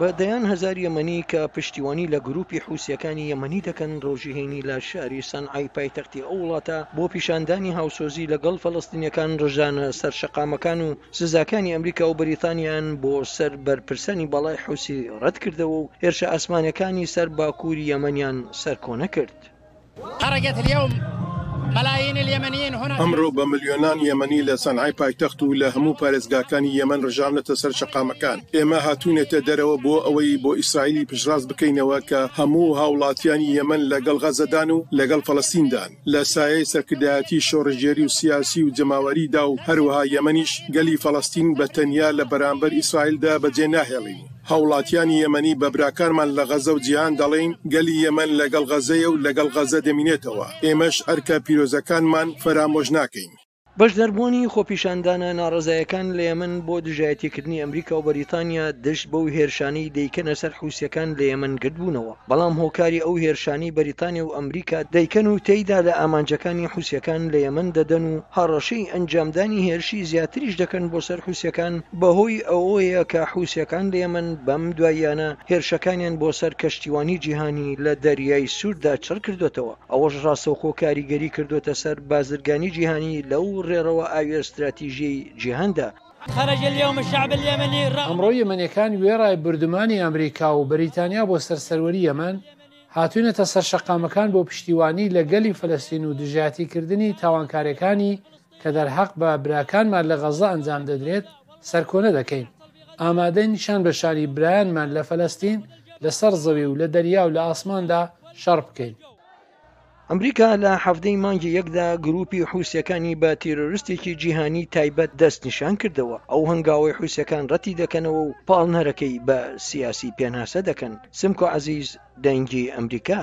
بە دەیان هەزار یەمەنی کە پشتیوانی لە گروپی حوسەکانی یەمەنی دەکەن ڕۆژی هەینی لە شاری سەنعای پایتەختی ئەو وڵاتە بۆ پیشاندانی هاوسۆزی لەگەڵ فەلەستینیەکان ڕژانە سەر شەقامەکان و سزاکانی ئەمریکا و بەریتانیایان بۆ سەر بەرپرسانی باڵای حوسی ڕەتکردەوە و هێرشە ئاسمانیەکانی سەر باکوری یەمەنیان سەرکۆنە کرد. ئەمڕۆ بە ملیۆنان یەمەنی لە سەنعای پایتەخت و لە هەموو پارێزگاکانی یەمەن ڕژاونەتە سەر شەقامەکان، ئێمە هاتووینەتە دەرەوە بۆ ئەوەی بۆ ئیسرائیلی پشتڕاست بکەینەوە کە هەموو هاوڵاتیانی یەمەن لەگەڵ غەزەدان و لەگەڵ فەلەستیندان لە سایەی سەرکردایەتی شۆڕشگێری و سیاسی و جەماوەریدا و هەروەها یەمەنیش گەلی فەلەستین بە تەنیا لە بەرامبەر ئیسرائیلدا بەجێناهێڵین. هاوڵاتیانی یەمەنی بە براکانمان لە غەزە و جیهان دەڵێین گەلی یەمەن لەگەڵ غەزەیە و لەگەڵ غەزە دەمینێتەوە، ئێمەش ئەرکە پیرۆزەکانمان فەرامۆش ناکەین. بەشداربووانی خۆپیشاندانە ناڕەزایەکان لە یەمەن بۆ دژایەتیکردنی ئەمریکا و بەریتانیا دژ بەو هێرشانەی دەیکەنە سەر حوسیەکان لە یەمەن گردبوونەوە. بەڵام هۆکاری ئەو هێرشانەی بەریتانیا و ئەمریکا دەیکەن و تێیدا لە ئامانجەکانی حوسیەکان لە یەمەن دەدەن و هەڕەشەی ئەنجامدانی هێرشی زیاتریش دەکەن بۆ سەر حوسیەکان بەهۆی ئەوەیە کە حوسیەکان لە یەمەن بەم دواییانە هێرشەکانیان بۆ سەر کەشتیوانی جیهانی لە دەریای سووردا چڕکردۆتەوە ئەوەش ڕاستەوخۆ کاریگەری کردۆتە سەر بازرگانی جیهانی لەو ڕێڕەوە ئاویە ستراتیژیەی جیهاندا خرج اليوم الشعب اليمني رغم ئەمڕۆ یەمەنیەکان وێڕای بوردمانی ئەمریکا و بەریتانیا بۆ سەر سەروەری یەمەن، هاتوینەتە سەر شەقامەکان بۆ پشتیوانی لە گەلی فەلەستین و دژایەتی کردنی تاوانکارێکانی کە دەرهەق بە براکانمان لە غەزە ئەنجام دەدرێت سەرکۆنە دەکەین. ئامادەین شان بە شانی برایانمان لە فەلەستین لە سەر زەوی و لە دەریا و لە ئاسماندا شەڕ بکەین. ئەمریکا لە حەڤدەی مانگی یەکدا گروپی حوسەکانی بە تیرۆرستێکی جیهانی تایبەت دەست نیشان کردەوە ئەو هەنگاوەی حوسەکان ڕەتی دەکەنەوە و پاڵنەرەکەی بە سیاسی پێناسە دەکەن سمکۆ عەزیز دەنگی ئەمریکا.